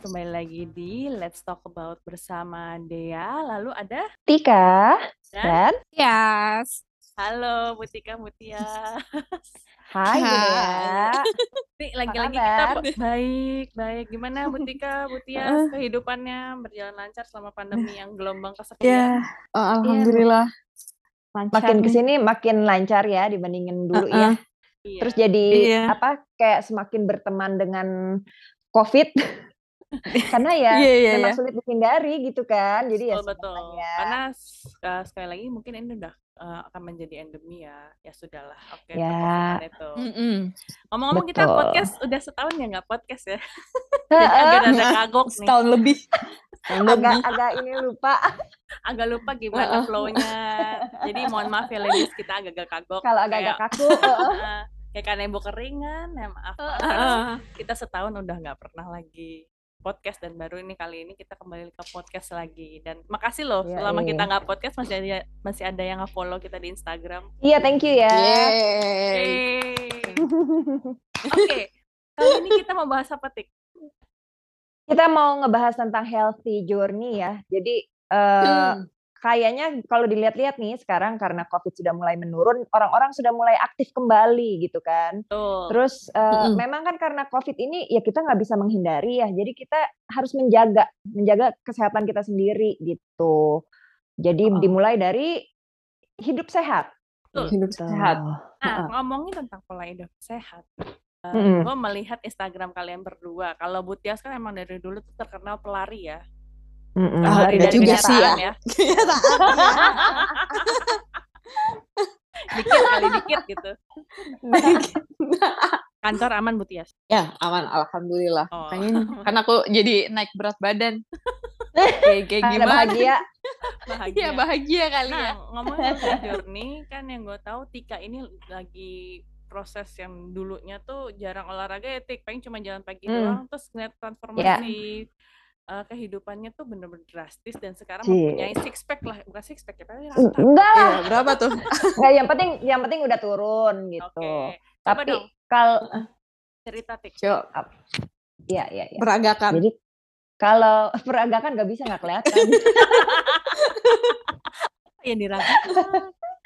Kembali lagi di Let's Talk About bersama Dea. Lalu ada Tika dan dan Yes. halo Mutika Mutia. Hai Bu Dea. Nih lagi-lagi kita baik, baik. Gimana Mutika, Mutia Heeh. kehidupannya berjalan lancar selama pandemi yang gelombang kesekian? Ya, oh, alhamdulillah lancar Makin nih. ke sini makin lancar ya dibandingin dulu ya. Heeh. Iya. Terus jadi Iya. apa kayak semakin berteman dengan COVID karena ya Iya, iya, memang iya. sulit dihindari gitu kan. Jadi ya Betul betul. semuanya. Karena uh, sekali lagi mungkin ini udah uh, akan menjadi endemi ya. Ya sudahlah. Oke, Ya. perkosaan itu. Ngomong-ngomong kita podcast udah setahun ya nggak podcast ya. Jadi Heeh. agak rada kagok nih. Setahun lebih. Setahun agak lebih. agak ini lupa agak lupa gimana flow-nya. Jadi mohon maaf ya ladies, kita agak-agak kagok. kalau agak-agak kaku. heeh. uh, kayak kanebo keringan, ya maaf. Karena Heeh. kita setahun udah nggak pernah lagi podcast dan baru ini kali ini kita kembali ke podcast lagi dan makasih loh Iya, selama iya. kita nggak podcast masih ada masih ada yang nge-follow kita di Instagram. Iya, thank you ya. Oke, kali ini kita mau bahas apa tik? Kita mau ngebahas tentang healthy journey ya. Jadi Hmm. Kayaknya kalau dilihat-lihat nih sekarang karena COVID sudah mulai menurun, orang-orang sudah mulai aktif kembali gitu kan. Tuh. Terus eh, Mm-mm. memang kan karena COVID ini ya kita nggak bisa menghindari ya. Jadi kita harus menjaga menjaga kesehatan kita sendiri gitu. Jadi Oh. dimulai dari hidup sehat. Betul. Hidup Gitu. sehat. Nah, Heeh. ngomongin tentang pola hidup sehat. Mm-mm. gue melihat Instagram kalian berdua. Kalau Butias kan emang dari dulu tuh terkenal pelari ya. Mm-mm. Iya dari juga sih kenyataan ya. ya. dikit kali dikit gitu. Kantor aman Butias. ya, aman alhamdulillah. Oh. Makanya kan aku jadi naik berat badan. kayak kayak Karena gimana? bahagia. Bahagia. Iya, bahagia kali ya. Nah, ngomongin tentang journey kan yang gue tahu Tika ini lagi proses yang dulunya tuh jarang olahraga ya Tik, paling cuma jalan pagi Hmm. doang terus ngeliat transformasi eh, kehidupannya tuh bener-bener drastis dan sekarang Cie. mempunyai six pack lah, bukan six pack ya, tapi rata. Enggak lah. Iya, berapa tuh? Nggak, yang penting yang penting udah turun gitu. Coba Tapi kalau cerita Tik. Coba Iya, iya, iya. peragakan. Jadi kalau peragakan nggak bisa nggak kelihatan. Yang dirasakan.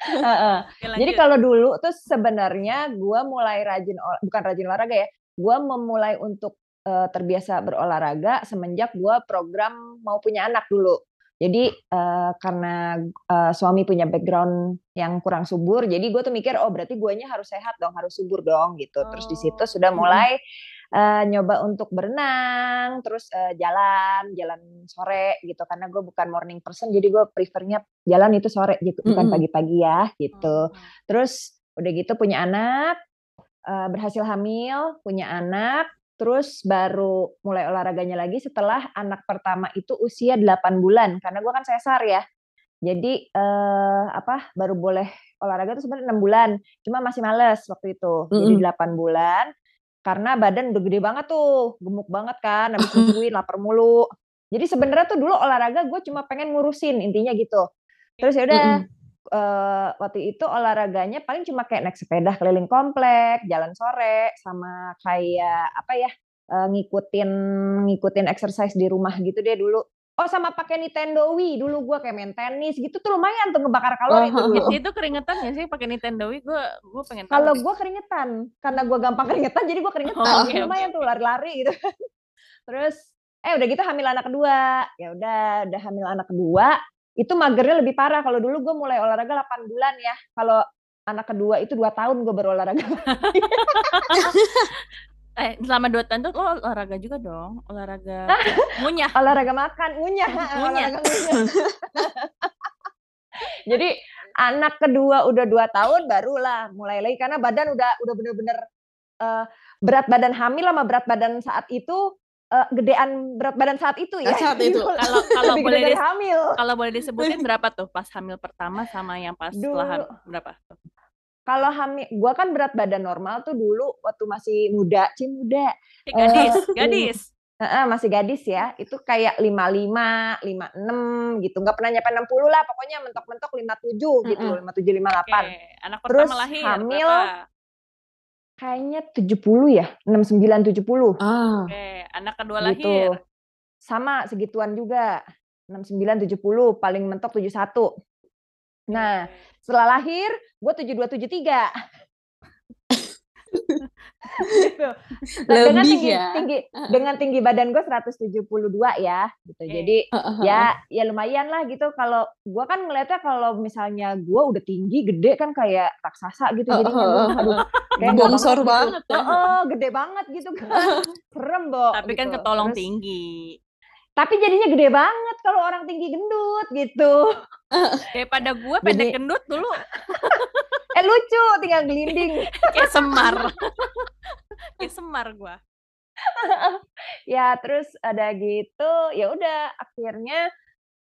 Heeh. Oke, Jadi kalau dulu tuh sebenarnya gua mulai rajin bukan rajin olahraga ya. Gua memulai untuk eh, terbiasa berolahraga semenjak gua program mau punya anak dulu. Jadi eh, karena eh, suami punya background yang kurang subur, jadi gue tuh mikir oh berarti guanya harus sehat dong, harus subur dong gitu. Terus di situ Oh. sudah mulai eh, nyoba untuk berenang, terus eh, jalan, jalan sore gitu. Karena gue bukan morning person, jadi gue prefernya jalan itu sore gitu, bukan pagi-pagi ya gitu. Hmm. Terus udah gitu punya anak, eh, berhasil hamil, punya anak, terus baru mulai olahraganya lagi setelah anak pertama itu usia 8 bulan karena gua kan sesar ya. Jadi eh, apa baru boleh olahraga tuh sebenarnya 6 bulan, cuma masih males waktu itu. Jadi Mm-mm. 8 bulan karena badan udah gede banget tuh, gemuk banget kan, habis nungguin lapar mulu. Jadi sebenarnya tuh dulu olahraga gue cuma pengen ngurusin intinya gitu. Terus ya udah Mm-mm. Eh, waktu itu olahraganya paling cuma kayak naik sepeda keliling komplek, jalan sore, sama kayak apa ya eh, ngikutin ngikutin exercise di rumah gitu deh dulu. Oh sama pakai Nintendo Wii dulu gua kayak main tenis gitu tuh lumayan tuh ngebakar kalori Oh. Itu, itu keringetan gak sih pakai Nintendo Wii? Gue gue pengen Kalau gua keringetan, karena gua gampang keringetan jadi gua keringetan. Oh, oke, lumayan oke, tuh lari-lari gitu. Terus eh udah gitu hamil anak kedua. Ya udah udah hamil anak kedua, itu magernya lebih parah. Kalau dulu gua mulai olahraga 8 bulan ya. Kalau anak kedua itu 2 tahun gua berolahraga. Eh, selama dua tahun tuh lo olahraga juga dong, olahraga ngunyah. olahraga makan, ngunyah, Ngunyah. Jadi anak kedua udah dua tahun barulah mulai lagi karena badan udah udah bener-bener eh, berat badan hamil sama berat badan saat itu eh, gedean berat badan saat itu ya. Saat itu. Kalau kalau Lebih boleh dis- hamil. kalau boleh disebutin berapa tuh pas hamil pertama sama yang pas setelah Dulu. hamil berapa? tuh? Kalau hamil, gua kan berat badan normal tuh dulu waktu masih muda, cih muda, gadis, Eh, gadis. Heeh, masih gadis ya, itu kayak 55, 56 gitu, nggak pernah nyampe 60 lah, pokoknya mentok-mentok 57 gitu, Mm-mm. 57, 58. Oke, anak Terus pertama lahir hamil, berapa? Kayaknya 70 ya, 69, 70. Ah. Oke, anak kedua Gitu. lahir? Sama, segituan juga, 69, 70, paling mentok 71. Nah, setelah lahir, gue 72, 73. Gitu. Nah, dengan Lebih tinggi ya? tinggi dengan tinggi badan gue 172 ya, gitu. Oke. Jadi, Heeh heeh. ya ya lumayan lah gitu kalau gue kan ngeliatnya kalau misalnya gue udah tinggi, gede kan kayak raksasa gitu jadinya, Bo. heeh Aduh, kayak Bongsor banget gitu. banget ya? Heeh, gede banget gitu kan. Serem, Bo, Tapi kan gitu. ketolong Terus tinggi. tapi jadinya gede banget kalau orang tinggi gendut gitu. Daripada gue Jadi pendek gendut dulu eh lucu tinggal gelinding. kayak semar. kayak semar gue. Ya terus ada gitu, ya udah akhirnya,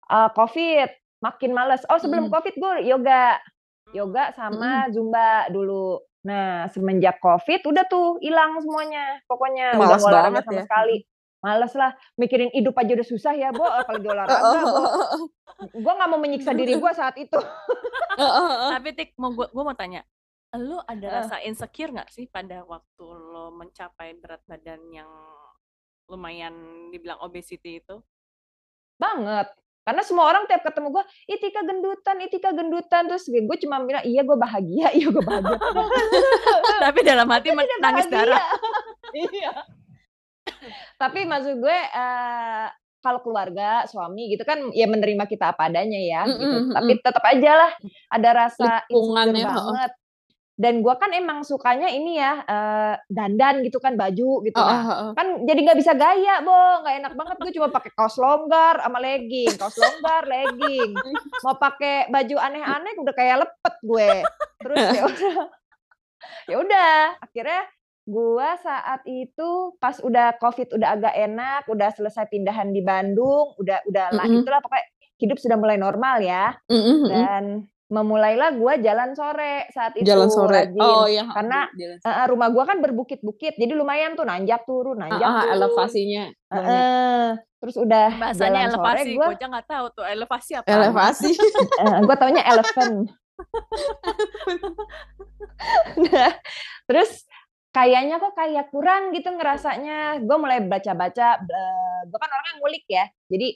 eee, Covid, makin males. Oh sebelum Mhm. Covid gue yoga. Hmm. Yoga sama Zumba dulu. Nah semenjak Covid udah tuh hilang semuanya, pokoknya udah nggak olahraga banget sama ya? sekali. Males lah, mikirin hidup aja udah susah ya, Bo, apalagi olahraga, Bo. Gue nggak mau menyiksa diri gue saat itu. Tapi Tik, mau gue gue mau tanya, lu ada rasa insecure nggak sih pada waktu lo mencapai berat badan yang lumayan dibilang obesity itu? Banget. Karena semua orang tiap ketemu gue, "Ih Tika gendutan ih Tika gendutan." Terus gue cuma bilang, "Iya gue bahagia iya gue bahagia." Tapi dalam hati Aku men tidak nangis bahagia. darah. Iya. Tapi maksud gue, eee, kalau keluarga, suami gitu kan ya menerima kita apa adanya ya, Mhm gitu. Tapi mhm. tetep aja lah ada rasa insecure ya, banget. Dan gue kan emang sukanya ini ya, eee, dandan gitu kan, baju gitu. Heeh Nah, heeh. kan jadi nggak bisa gaya, Bo, nggak enak banget gue cuma pakai kaos longgar sama legging, kaos longgar, legging. Mau pakai baju aneh-aneh udah kayak lepet gue. Terus ya udah ya udah, akhirnya gue saat itu pas udah Covid udah agak enak, udah selesai pindahan di Bandung, udah udahlah Mhm. itulah pokoknya hidup sudah mulai normal ya. Mhm mhm. Dan memulailah gue jalan sore saat itu, Jalan sore. rajin. Oh iya, Karena heeh, rumah gue kan berbukit-bukit, jadi lumayan tuh nanjak turun nanjak Heeh, turun. elevasinya. Heeh. Terus udah Bahasanya jalan sore elevasi, gue aja nggak tahu tuh elevasi apaan. Elevasi. Heeh, gue taunya elephant. Nah, terus kayaknya kok kayak kurang gitu ngerasanya. Gue mulai baca-baca, eee, gue kan orangnya ngulik ya. Jadi,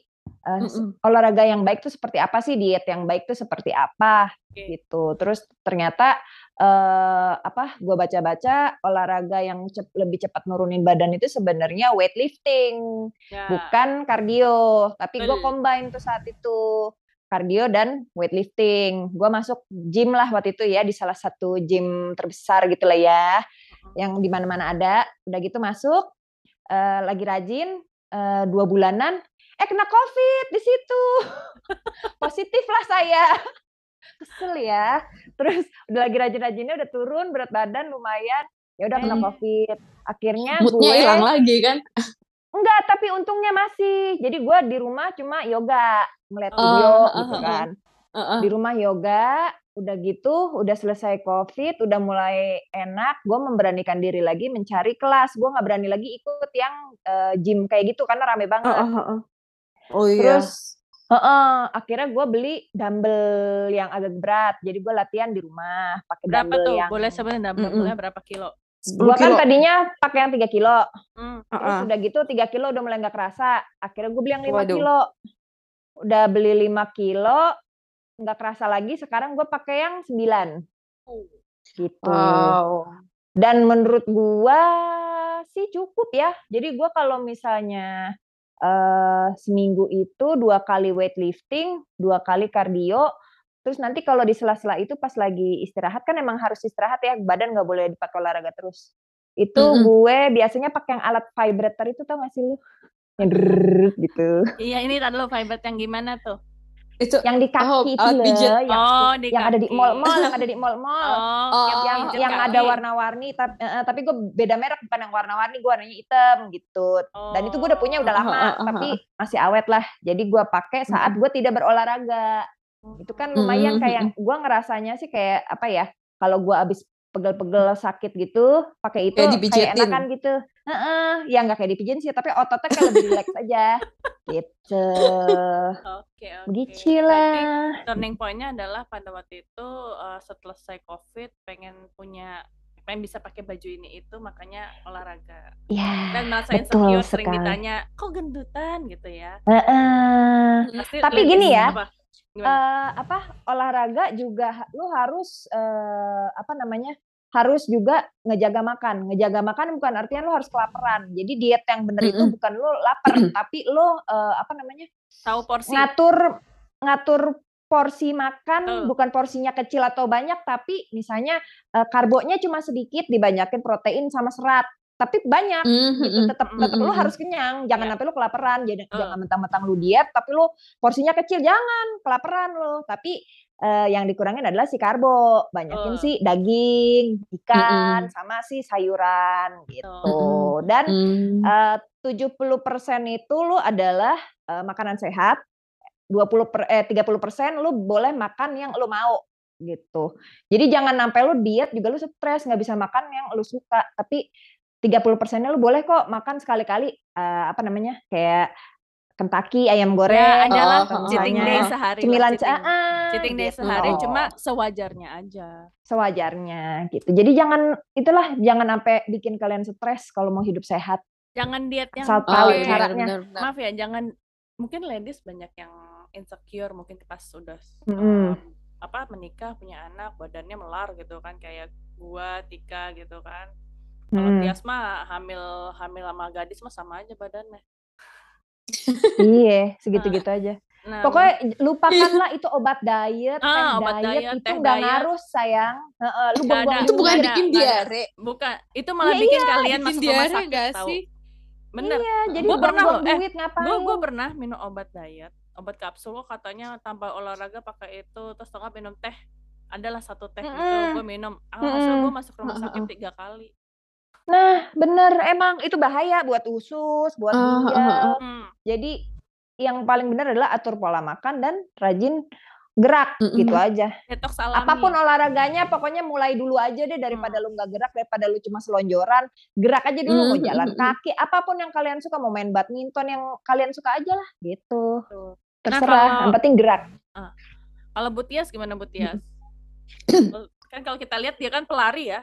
eee, s Mhm. olahraga yang baik tuh seperti apa sih, diet yang baik tuh seperti apa, Oke. gitu. Terus ternyata, eee, apa, gue baca-baca olahraga yang cep lebih cepat nurunin badan itu sebenarnya weightlifting, Ya. bukan kardio. Tapi gue combine tuh saat itu, kardio dan weightlifting. Gue masuk gym lah waktu itu ya, di salah satu gym terbesar gitulah ya, Heeh. Yang di mana-mana ada. Udah gitu masuk, eee, lagi rajin, eee, 2 bulanan, eh kena Covid di situ. Positif lah saya. Kesel ya. Terus udah lagi rajin-rajinnya udah turun berat badan lumayan, ya udah kena Mmm. Covid. Akhirnya Mood-nya gue hilang lagi kan? enggak, tapi untungnya masih. Jadi gue di rumah cuma yoga, ngeliat video Oh, heeh gitu heeh. kan. Heeh. Di rumah yoga, udah gitu, udah selesai Covid, udah mulai enak, gue memberanikan diri lagi mencari kelas. Gue nggak berani lagi ikut yang, eee, gym kayak gitu karena rame banget. Heeh heeh. Oh iya. Terus heeh, akhirnya gue beli dumbbell yang agak berat. Jadi gue latihan di rumah pakai Berapa dumbbell tuh? yang Boleh Mhm. dumbbell-nya berapa kilo? 10 gue kan tadinya pakai yang 3 kilo. Mmm. Terus Heeh. udah gitu 3 kilo udah mulai nggak kerasa. Akhirnya gue beli yang 5 Waduh. kilo. Udah beli 5 kilo, nggak kerasa lagi sekarang gue pakai yang 9. Oh. Gitu. Wow. Dan menurut gua sih cukup ya. Jadi gua kalau misalnya, eee, seminggu itu 2 kali weightlifting, 2 kali kardio, terus nanti kalau di sela-sela itu pas lagi istirahat kan emang harus istirahat ya, badan nggak boleh dipakai olahraga terus. Itu Mhm. gue biasanya pakai yang alat vibrator itu tau gak sih lu? Yang gitu. Iya, ini entar dulu vibrate yang gimana tuh? Itu Yang di oh, kaki itu alat loh, yang Oh, di yang ada di mall-mall, yang ada di mall-mall. Oh, Oh, yang yang pijat yang kaki. ada warna-warni tap heeh, tapi gue beda merek bukan yang warna-warni, gue warnanya hitam gitu. Dan itu gue udah punya udah Oh. lama, Heeh heeh tapi heeh. masih awet lah. Jadi gue pakai saat Mhm. gue tidak berolahraga. Itu kan lumayan Mhm kayak mhm. gue ngerasanya sih kayak apa ya? Kalau gue abis pegel-pegel sakit gitu, pakai itu Kayak kayak enakan gitu. Heeh, ya nggak kayak dipijetin sih, tapi ototnya kayak lebih rileks aja. Gitu. Oke, oke. Begitu lah. turning point-nya adalah pada waktu itu, eee, setelah selesai Covid pengen punya pengen bisa pakai baju ini itu makanya olahraga Ya, dan merasa betul insecure sering ditanya kok gendutan gitu ya Heeh. Pasti Tapi gini ya, apa gimana eh apa olahraga juga lu harus eh, apa namanya harus juga ngejaga makan. Ngejaga makan bukan artinya lu harus kelaparan. Jadi diet yang bener itu Mm-mm. bukan lu lapar tapi lu eh, apa namanya tahu porsi. ngatur ngatur porsi makan Betul. bukan porsinya kecil atau banyak tapi misalnya eh, karbonya cuma sedikit dibanyakin protein sama serat tapi banyak gitu. Tetap tetap lu Mm-mm. harus kenyang. Jangan Ya. sampai lu kelaparan. Jadi jangan mentang-mentang lu diet tapi lu porsinya kecil. Jangan kelaparan lu tapi eh, yang dikurangin adalah si karbo banyakin Betul. sih daging ikan Mm-mm. sama si sayuran gitu Mm-mm. dan Hmm. eh, 70% itu lu adalah eh, makanan sehat 20 per, eh 30% lu boleh makan yang lu mau gitu. Jadi jangan sampai lu diet juga lu stres nggak bisa makan yang lu suka. Tapi 30 persennya lu boleh kok makan sekali-kali eh, apa namanya kayak Kentucky ayam ya goreng adalah Oh, cheating misalnya day sehari lah, cemilan cheating, ah, cheating day gitu. sehari cuma sewajarnya aja sewajarnya gitu. Jadi jangan itulah jangan sampai bikin kalian stres kalau mau hidup sehat. jangan diet yang Asal Oh, tahu iya, kayak- caranya. benar-benar. maaf ya jangan mungkin ladies banyak yang insecure mungkin pas sudah Mm-mm. um, apa menikah punya anak badannya melar gitu kan kayak gua Tika gitu kan kalau Mm. Tias mah hamil hamil sama gadis mah sama aja badannya iya, segitu-gitu aja. nah Pokoknya lupakanlah itu obat diet, Ah, teh obat diet, diet, itu nggak ngaruh sayang. Heeh, lu ada. Itu bukan ada, bikin diare. bukan itu malah Iya, bikin kalian bikin masuk rumah sakit tahu sih? bener Iya, jadi Gua pernah loh, eh, duit ngapain? gue gue pernah minum obat diet obat kapsul kok katanya tanpa olahraga pakai itu terus tengah minum teh adalah satu teh gitu Mm-mm. gue minum alhasil gue Mm-mm. masuk rumah sakit tiga kali Nah, bener emang itu bahaya buat usus, buat Ah, ah, ginjal. Hmm, Jadi yang paling benar adalah atur pola makan dan rajin gerak Mm-mm. gitu aja. detox alami Apa pun olahraganya pokoknya mulai dulu aja deh daripada lu nggak gerak daripada lu cuma selonjoran, gerak aja dulu mau Mm, jalan mm, mm. kaki, apa pun yang kalian suka mau main badminton yang kalian suka aja lah gitu. Tuh. Terserah, kalau- yang penting gerak. kalau Butias gimana Butias kan kalau kita lihat dia kan pelari ya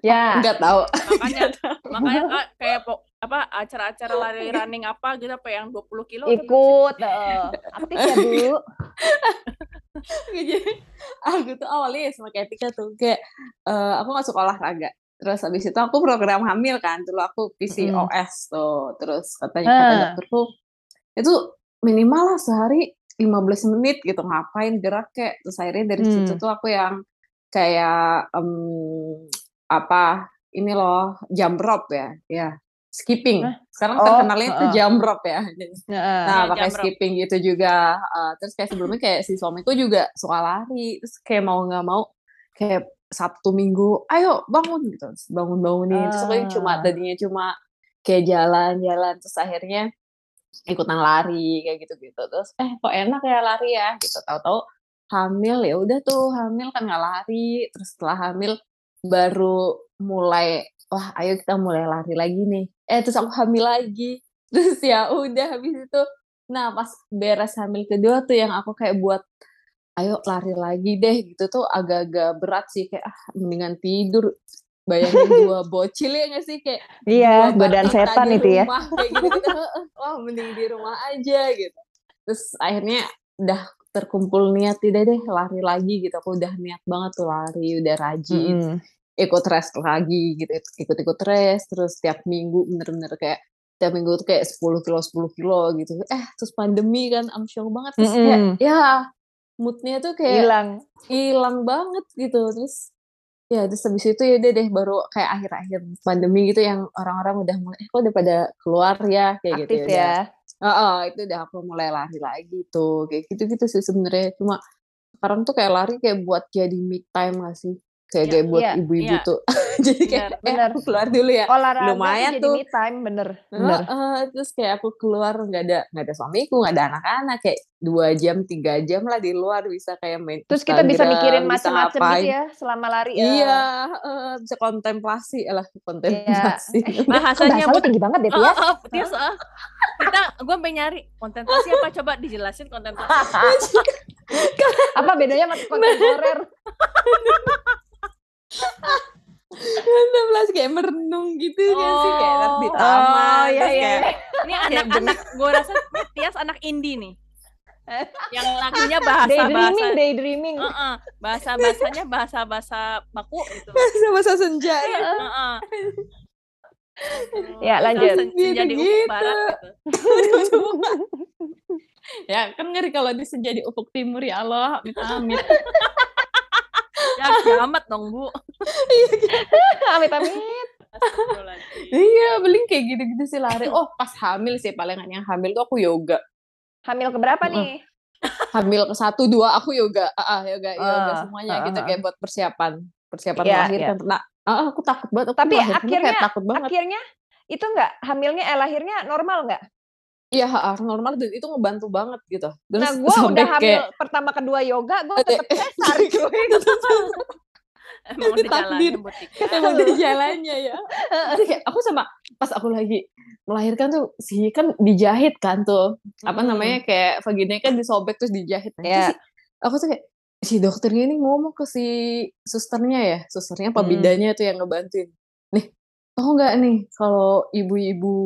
Ya. Enggak tahu. makanya makanya Kak, kayak po- apa acara-acara lari running apa gitu apa yang 20 kilo ikut eh, aktif ya bu Jadi aku tuh awalnya ya sama kayak Tika tuh kayak eh, aku masuk olahraga. Terus habis itu aku program hamil kan, dulu aku PCOS tuh. Terus katanya kata Ah. dokterku itu minimal lah sehari 15 menit gitu ngapain gerak kayak terus akhirnya dari situ Hmm. tuh aku yang kayak em, apa ini loh jump rope ya ya skipping sekarang Oh, terkenalnya itu heeh. jump rope ya Heeh. Nah, Iya, pakai rope. skipping gitu juga. eh, terus kayak sebelumnya kayak si suamiku juga suka lari. Terus kayak mau nggak mau kayak Sabtu Minggu, ayo bangun gitu. Terus Bangun-bangunin. Terus aku cuma Ah. tadinya cuma kayak jalan-jalan. Terus akhirnya ikutan lari kayak gitu-gitu. Terus eh kok enak ya lari ya gitu. Tahu-tahu hamil ya udah tuh hamil kan nggak lari. Terus setelah hamil baru mulai wah ayo kita mulai lari lagi nih. Eh terus aku hamil lagi. Terus ya udah habis itu nah pas beres hamil kedua tuh yang aku kayak buat ayo lari lagi deh gitu tuh agak-agak berat sih kayak ah mendingan tidur bayangin dua bocil ya nggak sih kayak Iya, balita setan itu ya. rumah, kayak gitu gitu wah mending di rumah aja gitu terus akhirnya udah terkumpul niat tidak deh lari lagi gitu aku udah niat banget tuh lari udah rajin Mm-mm. ikut rest lagi gitu ikut-ikut rest terus tiap minggu bener-bener kayak tiap minggu tuh kayak 10 kilo 10 kilo gitu eh terus pandemi kan amsyong banget terus kayak Mm-mm. ya moodnya tuh kayak Hilang. hilang banget gitu terus ya terus habis itu ya deh baru kayak akhir-akhir pandemi gitu yang orang-orang udah mulai eh kok udah pada keluar ya kayak Aktif gitu ya. Udah oh, itu udah aku mulai lari lagi tuh kayak gitu-gitu sih sebenarnya cuma sekarang tuh kayak lari kayak buat jadi me time gak sih kayak Iya, kayak buat iya, ibu-ibu iya. tuh jadi kayak Benar, eh aku keluar dulu ya Olahraga Lumayan tuh jadi me time bener. Bener. Heeh, terus kayak aku keluar nggak ada nggak ada suamiku nggak ada anak-anak kayak dua jam tiga jam lah di luar bisa kayak main Terus kita bisa Instagram, mikirin macam-macam gitu ya selama lari ya. Iya, heeh, bisa kontemplasi lah kontemplasi. Eh, bahasanya bu tinggi banget deh, Oh, Tias. oh, Tias, ah. kita gue pengen nyari kontemplasi apa coba dijelasin kontemplasi Apa bedanya sama kontemporer? 16 kayak merenung gitu kan sih kayak Oh. di Oh, taman iya, terus iya, kayak Ini anak-anak, gue rasa Tias anak indie nih. Yang lagunya daydreaming, bahasa-bahasa daydreaming. Heeh, bahasa-bahasanya bahasa-bahasa baku gitu. masa senja ya Heeh. Ya, Bahasa lanjut. sen- senja di ufuk barat gitu. ya kan ngeri kalau di senja di ufuk timur ya Allah amit amit Ya kiamat dong, Bu. amit amit. Astagfirullahaladzim. iya beling kayak gitu-gitu sih lari oh pas hamil sih palingan yang hamil tuh aku yoga Hamil keberapa Heeh. nih? hamil ke satu dua aku yoga ah ah, yoga yoga Ah, semuanya ah, gitu kayak buat persiapan persiapan Iya, melahirkan nah ah, aku takut banget aku Tapi akhirnya- takut banget Akhirnya itu enggak hamilnya eh lahirnya normal nggak? iya normal dan itu ngebantu banget gitu terus Nah, gue udah hamil kayak pertama kedua yoga, gue tetap sesar. Emang udah jalannya buat Tika. emang dari jalannya ya Terus kayak aku sama pas aku lagi melahirkan tuh si kan dijahit kan tuh apa Mm-mm. namanya kayak vaginanya kan disobek terus dijahit itu Iya. sih aku tuh kayak si dokternya ini ngomong ke si susternya ya susternya apa Hmm. bidanya tuh yang ngebantuin nih tau nggak nih kalau ibu-ibu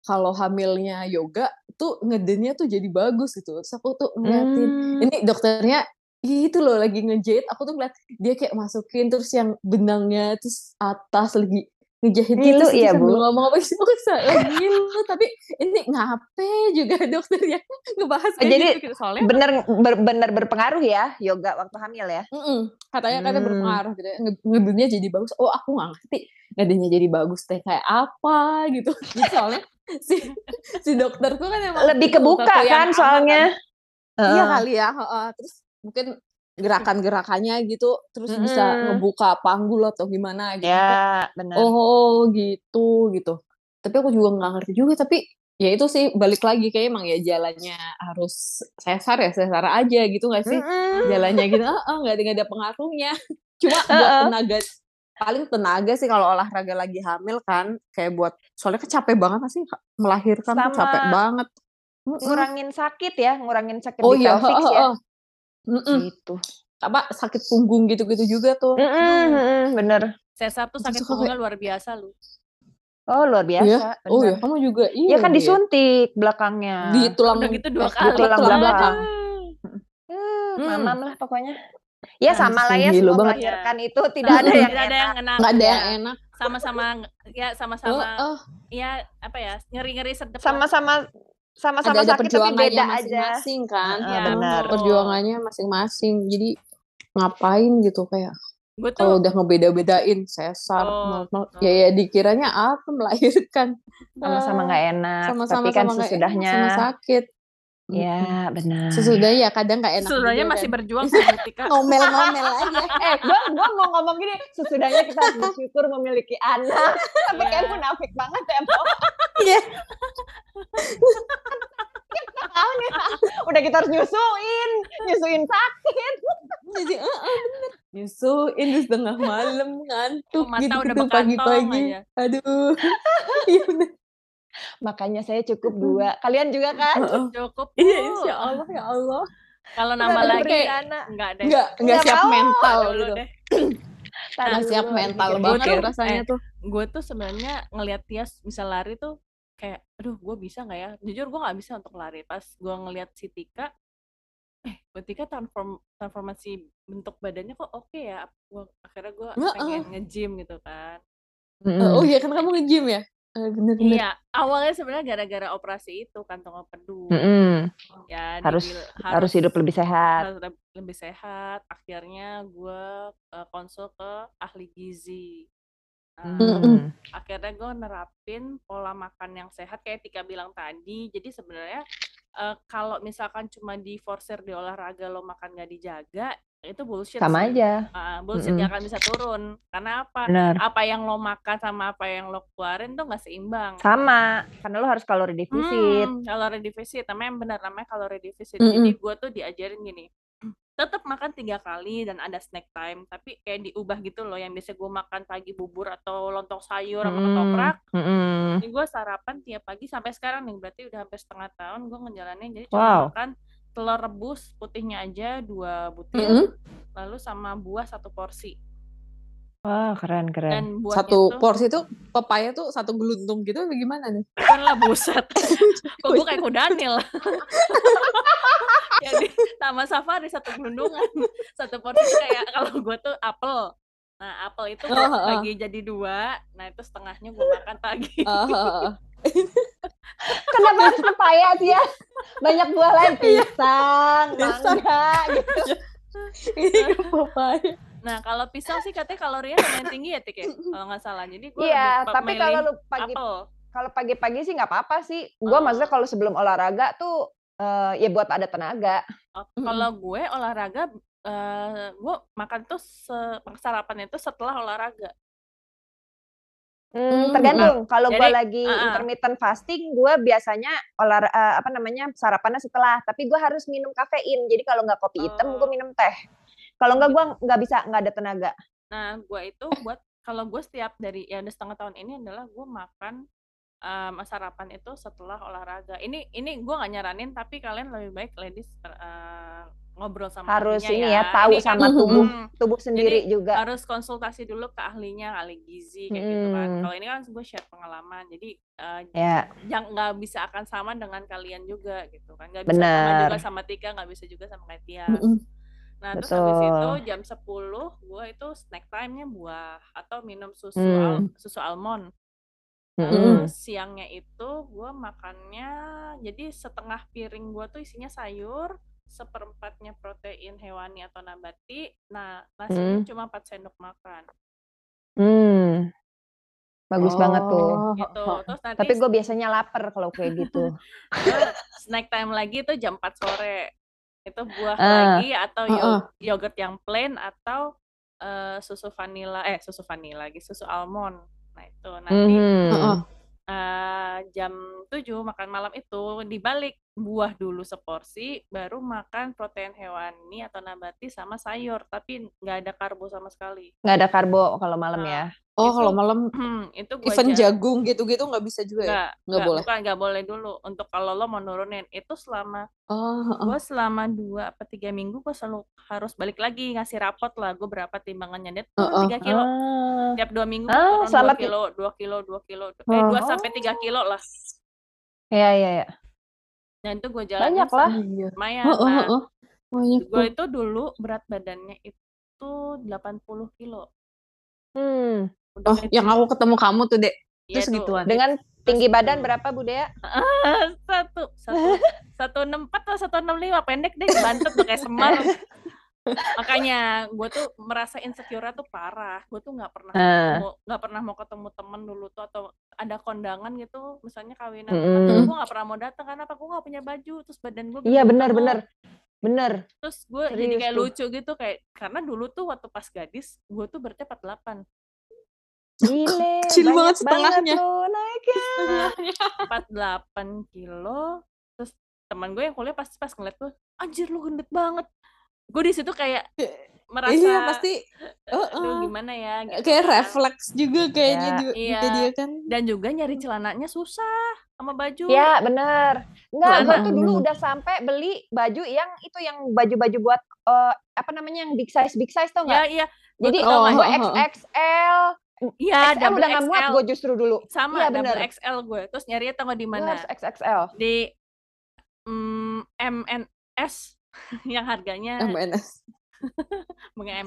kalau hamilnya yoga tuh ngedennya tuh jadi bagus gitu terus aku tuh ngeliatin Hmm. ini dokternya itu loh lagi ngejahit aku tuh ngeliat dia kayak masukin terus yang benangnya terus atas lagi ngejahit gitu terus ya, sambil Bu? ngomong apa sih aku lagi ngilu tapi ini ngape juga dokter yang ngebahas kayak jadi gitu, gitu. soalnya Bener ber- bener berpengaruh ya yoga waktu hamil ya? Mm-mm. katanya katanya Hmm. berpengaruh gitu ya. Nge- ngedenya jadi bagus oh aku nggak ngerti ngedenya jadi bagus teh kayak apa gitu soalnya si si dokter tuh kan emang Lebih kebuka tato yang kan soalnya. iya kali ya heeh. terus mungkin gerakan-gerakannya gitu terus bisa Mm-mm. ngebuka panggul atau gimana gitu Ya, benar. oh gitu gitu tapi aku juga nggak ngerti juga tapi ya itu sih balik lagi kayak emang ya jalannya harus sesar ya sesar aja gitu nggak sih Mm-mm. jalannya gitu ah ah, nggak ada pengaruhnya cuma buat tenaga paling tenaga sih kalau olahraga lagi hamil kan kayak buat soalnya kan capek banget sih melahirkan tuh Sama capek banget ngurangin sakit ya, ngurangin sakit oh di iya pelvis heeh, ya. heeh. Mm-mm. Gitu. apa sakit punggung gitu-gitu juga tuh Mm-mm, Aduh. mm-mm, bener. Sesar tuh sakit suka punggungnya luar biasa lu. Oh luar biasa. Iya? oh ya kamu juga iya Iya kan iya. disuntik belakangnya. di tulang Udah gitu dua eh, kali. tulang belakang. Aduh. Eh, Hmm. mamam lah pokoknya. Ya Ah, sama lah ya semua banget. melahirkan itu tidak ada yang Tidak ada yang enak. nggak ada Iya. yang enak Sama-sama ya oh, sama-sama oh. ya apa ya ngeri-ngeri sedep lah. Sama-sama sama-sama ada ada sakit tapi beda aja. masing-masing kan Heeh, Iya, benar. perjuangannya masing-masing jadi ngapain gitu kayak kalau udah ngebeda-bedain sesar Oh, normal oh. ya ya dikiranya apa melahirkan Sama-sama nggak enak. sama-sama tapi kan sama nggak enak, sesudahnya. sama sakit Ya benar. sesudahnya ya kadang nggak enak sebenarnya juga masih kan. berjuang sama Tika. ngomel-ngomel aja eh, gua gua mau ngomong gini, sesudahnya kita harus bersyukur memiliki anak. Tapi kan munafik banget ya. Iya. Tahu nih, udah kita harus nyusuin, nyusuin sakit. jadi eh, bener nyusuin di setengah malam ngantuk Mata gitu udah gitu pagi-pagi aduh iya bener Makanya saya cukup dua. Kalian juga kan? Cukup. iya insya Allah ya Allah. Kalau nama lagi enggak deh. nggak nggak Nggak siap mau. mental Dulu gitu. nggak siap dulu, mental banget tuh, rasanya eh, tuh. Gue tuh sebenarnya ngelihat Tias bisa lari tuh kayak aduh gue bisa nggak ya? Jujur gue nggak bisa untuk lari. Pas gue ngelihat si Tika eh buat Tika transform transformasi bentuk badannya kok oke ya? Gua akhirnya gue pengen nge-gym gitu kan. Eh, oh iya kan kamu nge-gym ya Eh, bener-bener iya awalnya sebenarnya gara-gara operasi itu kantong empedu Mm-mm. ya Harus dibil- harus hidup lebih sehat. harus leb- lebih sehat akhirnya gue konsul ke ahli gizi Nah, Mm-mm. akhirnya gue nerapin pola makan yang sehat kayak Tika bilang tadi jadi sebenarnya eh, kalau misalkan cuma di forcer di olahraga lo makan nggak dijaga itu bullshit Sama sih. aja. Ah, bullshit Mm-mm. gak akan bisa turun karena apa Benar. apa yang lo makan sama apa yang lo keluarin tuh nggak seimbang Sama, karena lo harus kalori defisit. Hmm, kalori defisit namanya yang benar namanya kalori defisit Mm-mm. jadi gue tuh diajarin gini tetap makan tiga kali dan ada snack time tapi kayak diubah gitu loh yang biasa gue makan pagi bubur atau lontong sayur sama Mm-mm. ketoprak Mm-mm. ini gue sarapan tiap pagi sampai sekarang nih berarti udah hampir setengah tahun gue ngejalanin jadi cuma Wow. makan telur rebus putihnya aja dua butir Mm-mm. lalu sama buah satu porsi Wah, keren keren. Dan Satu tuh porsi tuh pepaya tuh satu geluntung gitu gimana nih? bukan lah buset. Kok gue kayak kudanil. Jadi Taman Safari satu gelundungan. Satu porsi kayak kalau gue tuh apel. Nah, apel itu Oh, gue oh. bagi jadi dua. Nah, itu setengahnya gue makan pagi. Ah, Kenapa harus pepaya sih ya? Banyak buah lain pisang, Pisang. mangga gitu. Ini pepaya. Nah, kalau pisang sih katanya kalorinya lumayan tinggi ya, Tik ya? Kalau nggak salah. Jadi gue Iya, tapi kalau lu pagi apel. kalau pagi-pagi sih nggak apa-apa sih. Gua Oh. maksudnya kalau sebelum olahraga tuh eh, ya buat ada tenaga. Oh, Kalau gue olahraga, eh, gue makan tuh se- sarapan itu setelah olahraga. Hmm, Hmm, tergantung. Kalau gua Jadi, lagi ah. intermittent fasting, gua biasanya olah eh, apa namanya sarapannya setelah. Tapi gua harus minum kafein. Jadi kalau nggak kopi hitam, gua Oh. minum teh. Kalau nggak gua nggak bisa, nggak ada tenaga. Nah, gue itu buat kalau gue setiap dari ya udah setengah tahun ini adalah gue makan em, sarapan itu setelah olahraga. Ini ini gue nggak nyaranin, tapi kalian lebih baik ladies eh, ngobrol sama Harus ini ya, tahu Ini kan, sama tubuh mm, tubuh sendiri juga. harus konsultasi dulu ke ahlinya, ahli gizi kayak gitu kan. Hmm. Kalau ini kan gue share pengalaman, jadi eh, Ya, yang nggak bisa akan sama dengan kalian juga gitu kan. Nggak bisa sama juga sama Tika, nggak bisa juga sama Katia. Nah, terus habis itu betul. jam 10 gue itu snack time-nya buah atau minum susu Hmm. al- susu almond. Mm-mm. terus siangnya itu gue makannya jadi setengah piring gue tuh isinya sayur, seperempatnya protein hewani atau nabati. Nah, nasinya Hmm. cuma 4 sendok makan Hmm. Bagus banget tuh. Oh, gitu. Terus nanti Tapi gue biasanya lapar kalau kayak gitu. snack time lagi itu jam 4 sore. Itu buah Ah. lagi atau Heeh. yo- yogurt yang plain atau eh, susu vanilla eh susu vanilla lagi susu almond. Nah, itu nanti. Heeh. eh, jam 7 makan malam itu dibalik buah dulu seporsi baru makan protein hewani atau nabati sama sayur tapi nggak ada karbo sama sekali. Nggak ada karbo kalau malam Nah, ya. Oh, Itu- kalau malam itu gua even aja jagung gitu-gitu nggak bisa juga ya? nggak boleh. bukan nggak boleh dulu untuk kalau lo mau nurunin itu selama Oh, heeh. gue selama dua apa tiga minggu gue selalu harus balik lagi ngasih rapot lah gue berapa timbangannya dia tiga kilo Ah. tiap dua minggu Ah, turun dua kilo dua kilo dua kilo eh Oh. dua sampai tiga kilo lah Iya, iya, iya. Dan itu gue jalanin Banyak lah. Iya. lumayan Heeh, nah heeh. Banyak gue itu dulu berat badannya itu 80 kilo Hmm. udah Oh, yang aku ketemu kamu tuh, Dek. ya Terus tuh gituan. Dengan tinggi badan itu. berapa Bu Dea? satu satu satu enam empat atau satu enam lima pendek deh bantet tuh kayak semar makanya gue tuh merasa insecure tuh parah gue tuh nggak pernah Ah. mau nggak pernah mau ketemu temen dulu tuh atau ada kondangan gitu misalnya kawinan temen gue nggak pernah mau datang karena apa gue nggak punya baju terus badan gue Iya benar benar. Benar. terus gue jadi kayak tuh. lucu gitu kayak karena dulu tuh waktu pas gadis gue tuh beratnya 48 Gile, Kecil banget setengahnya. Nah, 48 kilo terus teman gue yang kuliah pasti pas ngeliat gue anjir lu gendut banget gue di situ kayak merasa Iya, pasti aduh heeh. gimana ya gitu kayak refleks juga kayaknya Ya. juga Iya. juga dia kan. dan juga nyari celananya susah sama baju Ya benar. Enggak, Karena- gua tuh dulu udah sampai beli baju yang itu yang baju-baju buat eh, apa namanya yang big size big size tau ya nggak? iya Jadi Oh, gue oh, oh. XXL, iya XL udah nggak muat XL gue justru dulu. sama Iya, double bener. XL gue terus nyari tau nggak di Gue mana XXL. di mm, MNS yang harganya MNS. Bunga ya,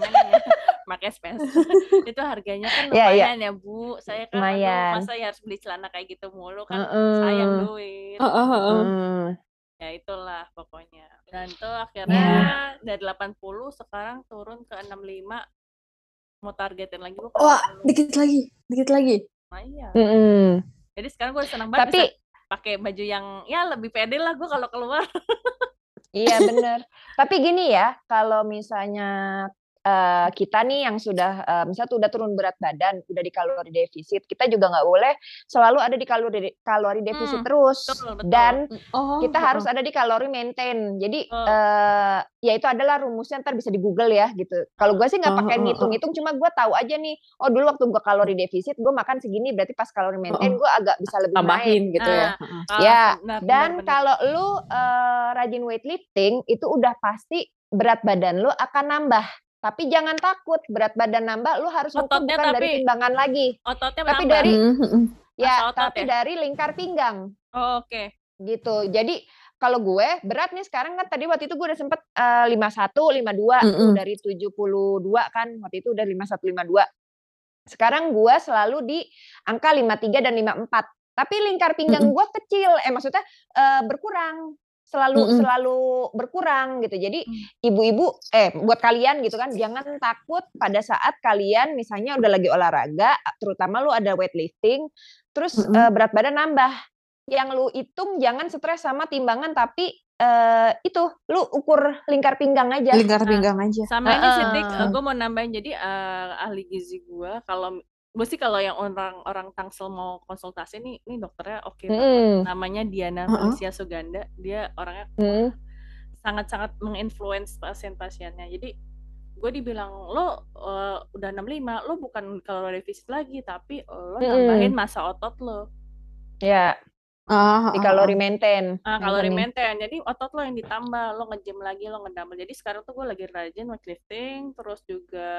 pakai space. itu harganya kan Iya, iya. lumayan ya Bu. Saya kan Lumayan. aduh, masa ya harus beli celana kayak gitu mulu kan Heeh. sayang duit. Heeh, heeh. Hmm. Ya itulah pokoknya. Dan tuh akhirnya Ya. dari 80 sekarang turun ke 65 mau targetin lagi Bu. Wah, 60. dikit lagi, dikit lagi. Nah, iya. Mm-mm. Jadi sekarang gue senang banget Tapi bisa pakai baju yang ya lebih pede lah gue kalau keluar. Iya bener. Tapi gini ya, kalau misalnya eh, kita nih yang sudah eh, misalnya tuh udah turun berat badan, udah di kalori defisit, kita juga nggak boleh selalu ada di kalori kalori defisit Hmm, terus. betul, betul. Dan Oh, kita heeh. harus ada di kalori maintain. Jadi Oh. eh, ya itu adalah rumusnya ntar bisa di Google ya gitu. Kalau gue sih nggak Oh, pakai oh, oh. ngitung-ngitung, cuma gue tahu aja nih. Oh dulu waktu gue kalori defisit, gue makan segini, berarti pas kalori maintain gue agak bisa lebih naik. tambahin gitu ya. Ah, Ya, benar, Dan benar, benar. kalau lu eh, rajin weightlifting itu udah pasti berat badan lu akan nambah. Tapi jangan takut berat badan nambah, lu harus ngukur Ototnya bukan dari tapi timbangan lagi. ototnya Tapi menambah. dari Mm, mm, mm. ya, Masa otot tapi ya? dari lingkar pinggang Oh, oke. gitu. Jadi kalau gue berat nih sekarang kan tadi waktu itu gue udah sempet eh, 51, 52 tuh Mm-mm. dari 72 kan waktu itu udah 51, 52. Sekarang gue selalu di angka 53 dan 54. Tapi lingkar pinggang gue kecil, eh maksudnya eh, berkurang. Selalu Mm-mm. selalu berkurang gitu. Jadi Hmm. ibu-ibu eh buat kalian gitu kan jangan takut pada saat kalian misalnya udah lagi olahraga, terutama lu ada weightlifting, terus Mm-mm. eh, berat badan nambah. Yang lu hitung jangan stres sama timbangan tapi eh, itu lu ukur lingkar pinggang aja. Lingkar Nah, pinggang aja. Sama ini sih Dik, Heeh. gue mau nambahin jadi eh, ahli gizi gue kalau gue sih kalau yang orang orang Tangsel mau konsultasi nih, ini dokternya oke banget. Mm-mm. Namanya Diana. Felicia Suganda. Dia orangnya Mm. sangat-sangat menginfluence pasien-pasiennya. Jadi gue dibilang lo eh, udah 65, lo bukan kalori defisit lagi, tapi lo Mm-mm. nambahin masa otot lo. Ya, Ah, di ah, kalori ah. maintain. Ah, kalori Maintenance. maintain. Jadi otot lo yang ditambah, lo nge-gym lagi, lo ngedumbbell. Jadi sekarang tuh gue lagi rajin weightlifting, terus juga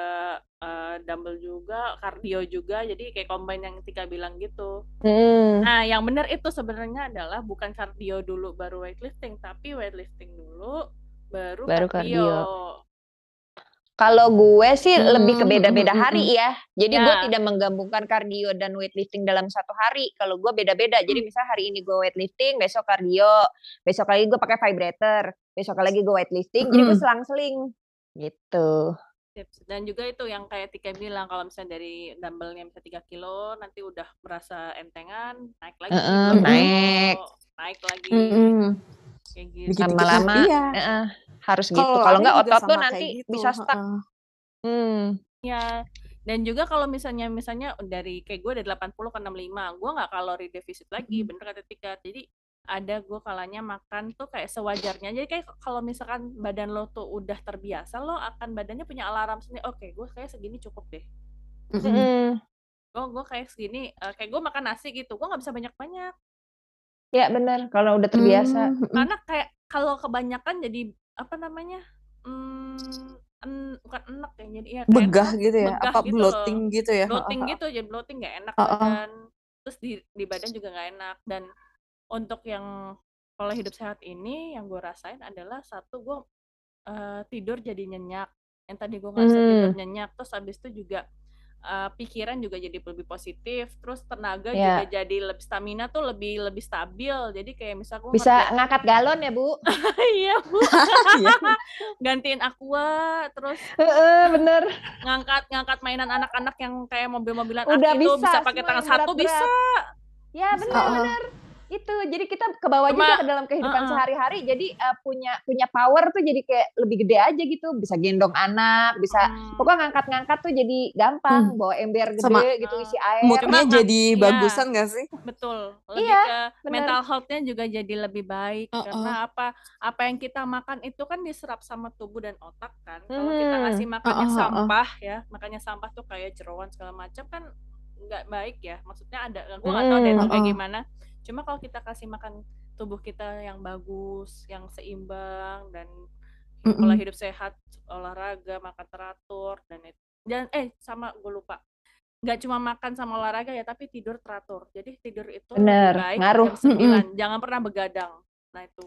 eh, dumbbell juga, cardio juga. Jadi kayak combine yang Tika bilang gitu. Mm. Nah, yang benar itu sebenarnya adalah bukan cardio dulu baru weightlifting, tapi weightlifting dulu baru, Baru cardio. cardio. Kalau gue sih lebih ke Hmm, beda-beda mm, mm, hari ya. Jadi gue Ya. tidak menggabungkan kardio dan weightlifting dalam satu hari. Kalau gue beda-beda. Jadi Hmm. misal hari ini gue weightlifting, besok kardio, besok lagi gue pakai vibrator, besok lagi gue weightlifting. Jadi gue selang-seling gitu. Dan juga itu yang kayak Tika bilang, kalau misalnya dari dumbbellnya bisa 3 kilo, nanti udah merasa entengan, naik lagi, 2 kilo, naik. naik lagi, Mm-mm. kayak gitu. Lama-lama iya. eh, harus gitu. Kalau juga otot sama nanti gitu. bisa stuck. heeh. Hmm. Ya, dan juga kalau misalnya misalnya dari kayak gue dari 80 ke 65, gue nggak kalori defisit lagi, Mm. bener kata Tika. Jadi ada gue kalanya makan tuh kayak sewajarnya. Jadi kayak kalau misalkan badan lo tuh udah terbiasa, lo akan badannya punya alarm sendiri. Oke, gue kayak segini cukup deh. Mm-mm. Mm-mm. Gue gue kayak segini, eh, kayak gue makan nasi gitu. Gue nggak bisa banyak-banyak. Ya benar. Kalau udah terbiasa. Mm-mm. Karena kayak kalau kebanyakan jadi apa namanya? Hmm, en- bukan enak ya. Jadi ya Begah gitu ya, begah apa gitu bloating loh. gitu ya. bloating gitu jadi bloating nggak enak Heeh. badan terus di di badan juga nggak enak dan untuk yang pola hidup sehat ini yang gue rasain adalah satu gue eh, tidur jadi nyenyak yang tadi gue ngerasa tidur Hmm. nyenyak terus habis itu juga eh, pikiran juga jadi lebih positif terus tenaga Ya. juga jadi lebih stamina tuh lebih lebih stabil jadi kayak misal gue Bisa ngangkat galon ya, Bu? iya bu Iya. gantiin aqua terus Heeh, bener. ngangkat ngangkat mainan anak-anak yang kayak mobil-mobilan Udah itu bisa bisa pakai tangan satu bisa berat-berat. Ya benar. Itu jadi kita ke bawah juga ke dalam kehidupan Heeh. sehari-hari. Jadi eh, punya punya power tuh jadi kayak lebih gede aja gitu. Bisa gendong anak, bisa Hmm. pokoknya ngangkat-ngangkat tuh jadi gampang. Bawa ember gede Sama- gitu isi air. Moodnya jadi iya. bagusan gak sih? betul lebih Iya, ke bener. mental health-nya juga jadi lebih baik Heeh. karena apa apa yang kita makan itu kan diserap sama tubuh dan otak kan kalau kita Hmm. ngasih makannya Heeh, heeh. sampah ya makannya sampah tuh kayak jeroan segala macam kan nggak baik ya maksudnya ada gue nggak tahu deh Hmm. itu kayak Heeh. gimana cuma kalau kita kasih makan tubuh kita yang bagus yang seimbang dan Mm-mm. pola hidup sehat olahraga makan teratur dan it- dan eh sama gue lupa nggak cuma makan sama olahraga ya tapi tidur teratur jadi tidur itu Bener, baik ngaruh. jam 9 jangan pernah begadang nah itu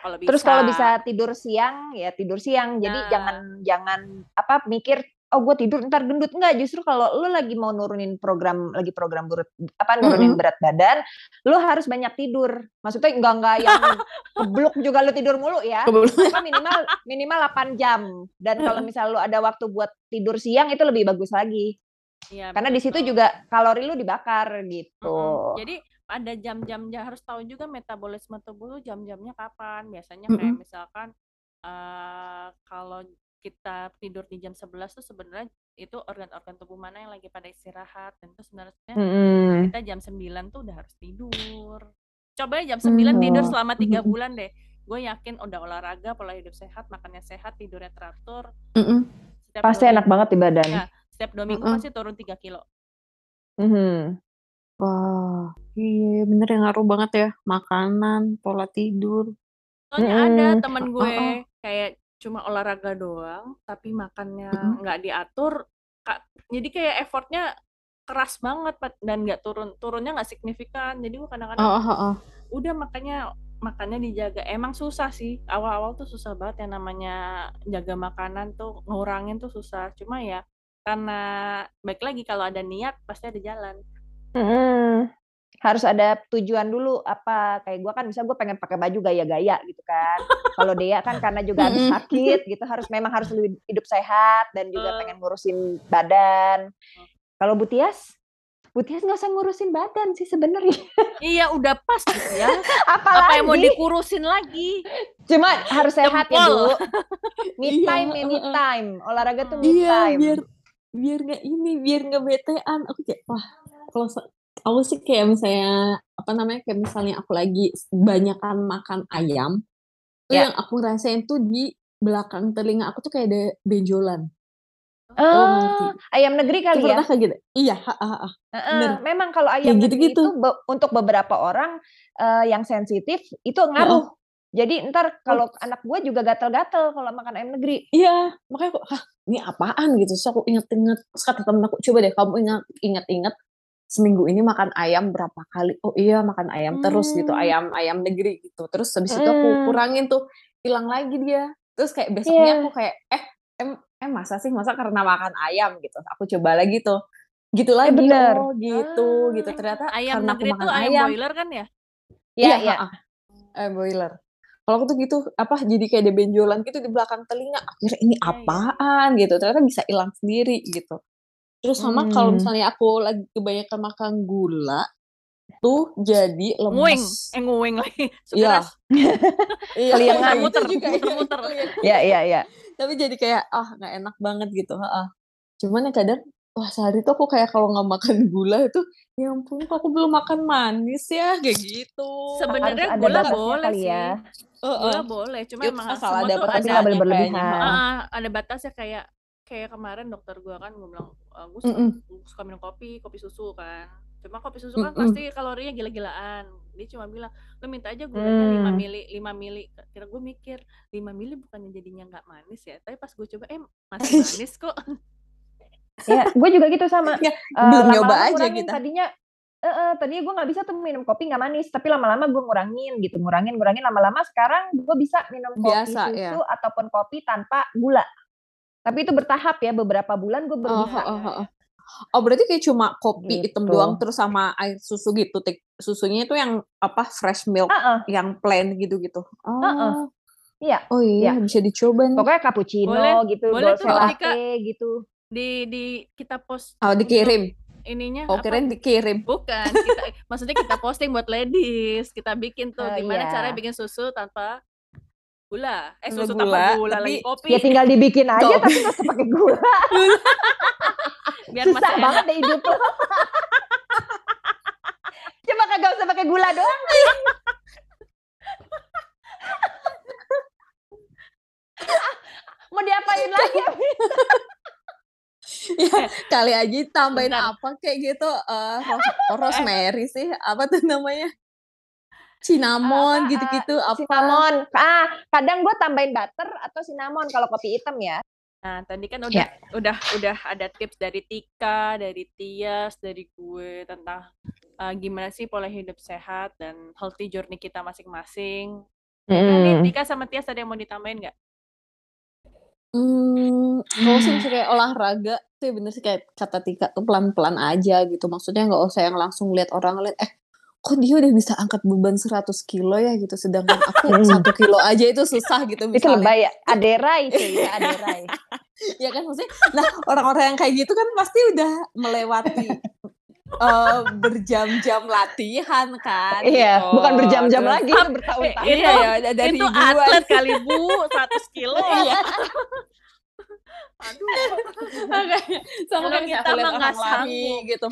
kalau bisa Terus kalau bisa tidur siang ya tidur siang. Jadi Nah. jangan jangan apa mikir oh gue tidur ntar gendut. Enggak justru kalau lu lagi mau nurunin program lagi program berat apa nurunin Mm-mm. berat badan lu harus banyak tidur. Maksudnya enggak enggak yang kebluk juga lu tidur mulu ya. Apa minimal minimal 8 jam. Dan kalau misal lu ada waktu buat tidur siang itu lebih bagus lagi. Iya, karena di situ juga kalori lu dibakar gitu. Mm-mm. jadi ada jam-jam ya harus tahu juga metabolisme tubuh lu jam-jamnya kapan. Biasanya kayak Mm-mm. misalkan eh kalau kita tidur di jam 11 tuh sebenarnya itu organ-organ tubuh mana yang lagi pada istirahat dan itu sebenarnya Mm-mm. kita jam 9 tuh udah harus tidur. Coba ya jam 9 tidur Oh. selama tiga Mhm. bulan deh. Gue yakin udah olahraga, pola hidup sehat, makannya sehat, tidurnya teratur. Setiap pasti enak minggu- banget di badan Ya, setiap dua minggu Mm-mm. pasti turun 3 kilo. Mhm. Wah, iya bener ya ngaruh banget ya. Makanan, pola tidur. Soalnya ada Mm-mm. temen Oh, gue oh. kayak cuma olahraga doang, tapi makannya nggak diatur, Kak, jadi kayak effortnya keras banget Pat, dan nggak turun turunnya nggak signifikan. Jadi gue kadang-kadang Heeh heeh. udah makanya makannya dijaga. Emang susah sih, awal-awal tuh susah banget yang namanya jaga makanan tuh, ngurangin tuh susah. Cuma ya karena baik lagi kalau ada niat pasti ada jalan. Mhm. Harus ada tujuan dulu apa, kayak gue kan misal gue pengen pakai baju gaya-gaya gitu kan. Kalau Dea kan karena juga habis sakit gitu harus memang harus hidup sehat dan juga pengen ngurusin badan. Kalau Bu Tias? Bu Tias nggak usah ngurusin badan sih sebenarnya. Iya udah pas gitu ya. Apalagi? Apa yang mau dikurusin lagi? Cuma harus sehat ya. Bu. Me Iya, time ya, me time. Olahraga tuh me Iya, time. biar biar nggak ini, biar nggak betean. Aku kayak, wah, kalau aku sih kayak misalnya, apa namanya, kayak misalnya aku lagi banyakan makan ayam, Ya. yang aku rasain tuh di belakang telinga aku tuh kayak ada benjolan. Ngerti. Oh, ayam negeri Itu kali ya? pernah kayak gitu? Iya, heeh heeh. Heeh, Bener. memang kalau ayam negeri gitu-gitu. itu be untuk beberapa orang, eee, yang sensitif itu ngaruh. Jadi entar Oh. kalau anak gue juga gatal-gatal kalau makan ayam negeri. Iya, makanya aku, "Hah, ini apaan?" gitu. Terus aku inget-inget, terus kata temen aku, "Coba deh kamu ingat inget-inget seminggu ini makan ayam berapa kali?" Oh iya, makan ayam terus gitu, Mmm. ayam ayam negeri gitu. Terus habis itu aku Mhm. kurangin tuh, hilang lagi dia. Terus kayak besoknya Iya. aku kayak, "Eh, em eh masa sih? Masa karena makan ayam?" gitu. Aku coba lagi tuh, gitu Eh, lagi, bener. oh gitu gitu. Ah, Ternyata ayam karena aku makan ayam ayam. boiler kan ya? Iya Iya, iya. Ayam boiler. Kalau aku tuh gitu, apa, jadi kayak ada benjolan gitu di belakang telinga. Aku kira, "Ini Iya iya. apaan?" gitu. Ternyata bisa hilang sendiri gitu. Terus sama kalau Mmm. misalnya aku lagi kebanyakan makan gula, tuh jadi Nguing, lemes. eh nguing lagi, Iya. Iya, Keliengan. itu Muter-muter, juga ya, muter-muter. keliengan. Iya iya iya. Tapi jadi kayak, ah nggak enak banget gitu, heeh. Cuman ya kadang, wah sehari tuh aku kayak kalau nggak makan gula itu, ya ampun kok aku belum makan manis ya, kayak gitu. Sebenarnya ada gula boleh kali sih. ya. Heeh. Gula boleh, cuma Ya emang asal ada batasnya nggak boleh kayaknya, berlebihan. Heeh, ada batasnya kayak kayak kemarin dokter gua kan gua bilang, eee, "Gue suka suka minum kopi, kopi susu kan." Cuma kopi susu kan Mhm. pasti kalorinya gila-gilaan. Dia cuma bilang, "Lu minta aja gulanya 5 Mmm. mili 5 mili." Kira gue mikir, 5 mili bukannya jadinya nggak manis ya? Tapi pas gue coba, eh masih manis kok. Iya, gue juga gitu sama. Ya, Eee, belum nyoba aja kita. tadinya heeh, tadinya gue nggak bisa tuh minum kopi nggak manis, tapi lama-lama gue ngurangin gitu, ngurangin ngurangin, lama-lama sekarang gue bisa minum kopi Biasa ya? susu ataupun kopi tanpa gula. Tapi itu bertahap ya, beberapa bulan gue baru Oh, bisa. heeh Iya heeh. iya. Oh berarti kayak cuma kopi hitam Gitu. doang terus sama air susu gitu, tik susunya itu yang apa, fresh milk Heeh. yang plain gitu-gitu? Heeh. Oh. Iya Oh iya, iya. bisa dicoba nih. Pokoknya cappuccino Boleh gitu, boleh tuh latte gitu. di di kita post Oh untuk dikirim? ininya Oh apa kirain dikirim. bukan, kita maksudnya kita posting buat ladies, kita bikin tuh Oh gimana caranya iya. bikin susu tanpa gula. Eh Tanpa susu gula, tanpa gula lagi, tapi kopi. Ya tinggal dibikin aja kopi. tapi nggak usah pakai gula. Biar Susah masih banget enak. deh hidup lo. Coba kagak usah pakai gula doang. Mau diapain lagi? Ya kali aja tambahin Bentar. apa kayak gitu, Eh. rosemary sih, apa tuh namanya? Cinnamon eee, gitu-gitu, apa? cinnamon. Ah, kadang gue tambahin butter atau cinnamon kalau kopi hitam ya. Nah, tadi kan udah Ya. udah udah ada tips dari Tika, dari Tias, dari gue tentang, eee, gimana sih pola hidup sehat dan healthy journey kita masing-masing. Nah nih Mhm. Tika sama Tias ada yang mau ditambahin nggak? Mmm, kalau sih misalnya kayak olahraga tuh ya bener sih kayak kata Tika tuh pelan-pelan aja gitu, maksudnya nggak usah yang langsung lihat orang lihat, "Eh, kok dia udah bisa angkat beban 100 kilo ya?" gitu, sedangkan aku Mhm. 1 kilo aja itu susah gitu Itu misalnya. lebay ya, aderai cuy, ya aderai. Ya kan maksudnya nah orang-orang yang kayak gitu kan pasti udah melewati, eee, berjam-jam latihan kan Iya, gitu, bukan berjam-jam lagi, itu bertahun-tahun. Iya itu ya, da dari itu ribuan. atlet kali Bu, 100 kilo. Iya. Aduh. Makanya, sama misalnya kita aku lihat mah orang nggak sanggup. gitu.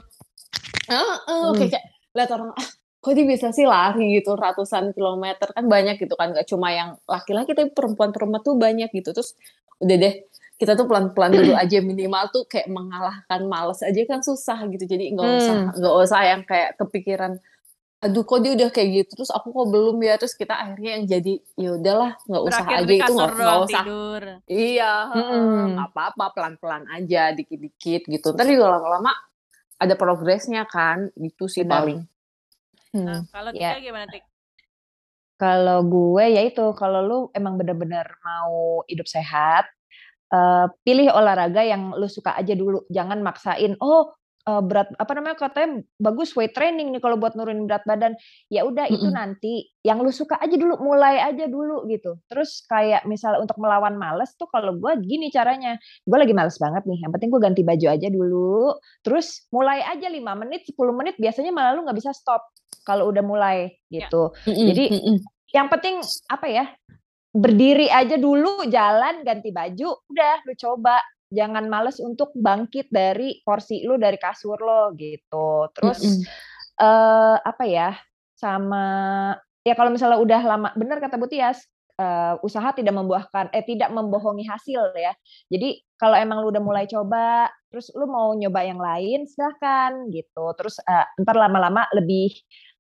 Heeh, Mmm. kayak kayak lihat orang, ah kok dia bisa sih lari gitu ratusan kilometer, kan banyak gitu kan, nggak cuma yang laki-laki tapi perempuan-perempuan tuh banyak gitu. Terus udah deh, kita tuh pelan-pelan dulu aja minimal tuh kayak mengalahkan males aja kan susah gitu. Jadi nggak usah Mmm. nggak usah yang kayak kepikiran, aduh kok dia udah kayak gitu terus aku kok belum ya terus kita akhirnya yang jadi ya udahlah nggak usah Berakhir aja itu nggak usah tidur. iya nggak apa-apa pelan-pelan aja dikit-dikit gitu ntar juga lama-lama ada progresnya kan itu sih Benar. paling Hmm. Nah, kalau Ya. Tika gimana Tik? Kalau gue ya itu, kalau lu emang bener-bener mau hidup sehat, eh, pilih olahraga yang lu suka aja dulu. Jangan maksain, oh eh, berat apa namanya katanya bagus weight training nih kalau buat nurunin berat badan. Ya udah itu Mm-mm. nanti yang lu suka aja dulu, mulai aja dulu gitu. Terus kayak misalnya untuk melawan males tuh kalau gue gini caranya. Gue lagi males banget nih. Yang penting gue ganti baju aja dulu. Terus mulai aja 5 menit, 10 menit biasanya malah lu nggak bisa stop kalau udah mulai Ya. gitu. Mm-mm, Jadi mm-mm. yang penting apa ya berdiri aja dulu jalan ganti baju udah lu coba jangan males untuk bangkit dari kursi lu dari kasur lo gitu terus Mm-mm. eh apa ya sama ya kalau misalnya udah lama benar kata Bu Tias eh, usaha tidak membuahkan eh tidak membohongi hasil ya jadi kalau emang lu udah mulai coba terus lu mau nyoba yang lain silahkan gitu terus eh, ntar lama-lama lebih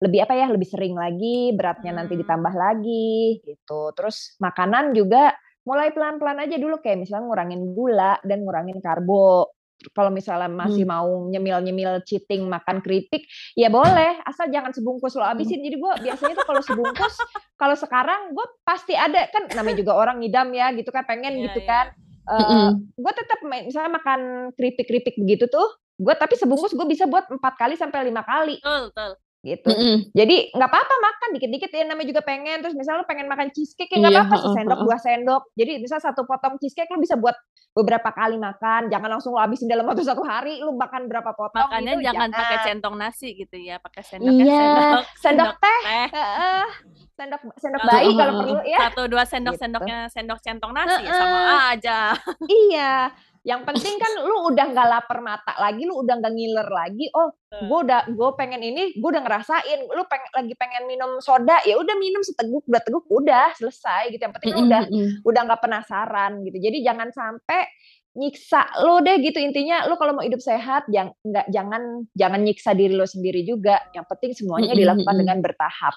lebih apa ya lebih sering lagi beratnya nanti Hmm. ditambah lagi gitu. Terus makanan juga mulai pelan-pelan aja dulu kayak misalnya ngurangin gula dan ngurangin karbo. Kalau misalnya masih mau nyemil-nyemil cheating makan keripik ya boleh. Asal jangan sebungkus lo abisin. Jadi gue biasanya tuh kalau sebungkus kalau sekarang gue pasti ada. Kan namanya juga orang ngidam ya gitu kan pengen Iya, gitu iya. kan. Mm-mm. gue tetap misalnya makan keripik-keripik begitu tuh gue tapi sebungkus gue bisa buat empat kali sampai lima kali. Betul, betul. Gitu Mm-mm. jadi nggak apa-apa makan dikit-dikit ya namanya juga pengen terus misalnya lu pengen makan cheesecake ya nggak Iya, apa-apa heeh. dua sendok jadi misal satu potong cheesecake lu bisa buat beberapa kali makan jangan langsung lu habisin dalam waktu satu hari lu makan berapa potong Makanya gitu jangan pakai centong nasi gitu ya, pakai sendok Iya, sendok, sendok teh teh. Heeh. sendok sendok bayi kalau perlu ya Satu dua sendok Gitu. sendoknya sendok centong nasi Heeh. sama aja. iya yang penting kan lu udah nggak lapar mata lagi lu udah nggak ngiler lagi oh gue udah gue pengen ini gue udah ngerasain lu pengen lagi pengen minum soda ya udah minum seteguk dua teguk udah selesai gitu. Yang penting udah udah nggak penasaran gitu. Jadi jangan sampai nyiksa lo deh gitu. Intinya lu kalau mau hidup sehat jangan nggak jangan jangan nyiksa diri lo sendiri juga. Yang penting semuanya dilakukan dengan bertahap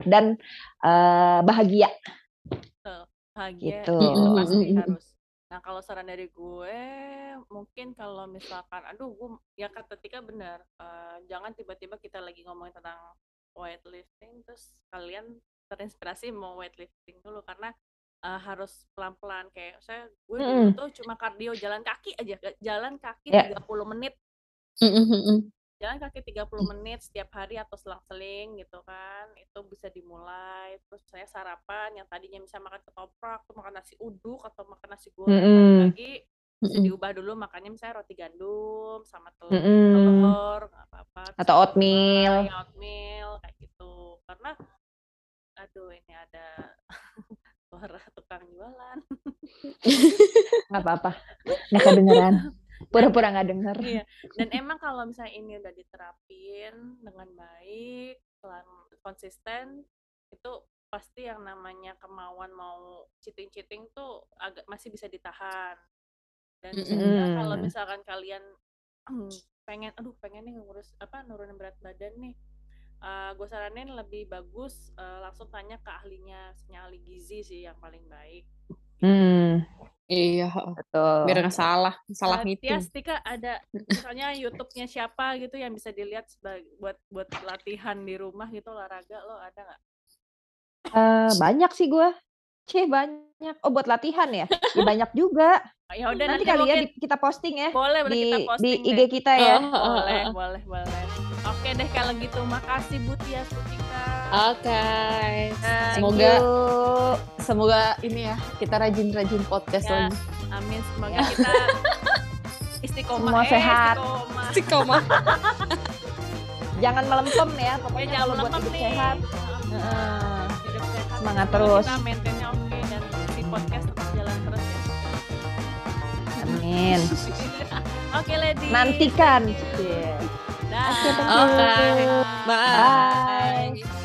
dan eh, bahagia. Bahagia Gitu. pasti harus. Nah kalau saran dari gue, mungkin kalau misalkan, aduh gue, ya kata Tika benar, eh, jangan tiba-tiba kita lagi ngomongin tentang weightlifting, terus kalian terinspirasi mau weightlifting dulu, karena eh, harus pelan-pelan, kayak saya, gue dulu Mm-mm. tuh cuma kardio jalan kaki aja, jalan kaki Ya. 30 menit, Mm-mm, mm-mm. Jalan kaki 30 menit setiap hari atau selang-seling gitu kan itu bisa dimulai terus saya sarapan yang tadinya bisa makan ketoprak tuh makan nasi uduk atau makan nasi goreng Mm-mm. pagi bisa Mm-mm. diubah dulu makannya misalnya roti gandum sama telur, Mm-mm. telur nggak apa-apa Atau oatmeal. mulai oatmeal kayak gitu karena aduh ini ada suara tukang jualan nggak apa-apa nggak kedengeran pura-pura nggak denger Iya. Dan emang kalau misalnya ini udah diterapin dengan baik, konsisten, itu pasti yang namanya kemauan mau cheating-cheating tuh agak masih bisa ditahan. Dan juga kalau Mm. misalkan kalian pengen, aduh pengen nih ngurus apa nurunin berat badan nih, gue saranin lebih bagus eh, langsung tanya ke ahlinya, ahli gizi sih yang paling baik. hmm, Iya, betul. Biar nggak salah, salah ngitung. Tias, Tika ada misalnya YouTube-nya siapa gitu yang bisa dilihat sebagai buat buat latihan di rumah gitu olahraga lo ada nggak? Eh, banyak sih gue Cih banyak. Oh buat latihan ya, ya banyak juga. Ya udah nanti nanti, kali ya mungkin di- kita posting ya boleh boleh di kita di posting IG deh. kita ya. Oh, Boleh, boleh, boleh. Oke deh kalau gitu. Makasih Bu Tias, Bu Oke. Thank Semoga you. semoga ini ya kita rajin-rajin podcast Ya. lagi. Amin semoga Ya. kita istiqomah Semua eh, sehat. istiqomah. Jangan melempem ya Ya, pokoknya jangan kalau buat hidup nih. sehat Heeh. Heeh. Hidup sehat. Semangat Semoga terus. Kita maintainnya oke dan si podcast tetap jalan terus ya. amin Oke, Lady. nantikan Cie. Dah. Oke, Oke. you. Bye. Bye.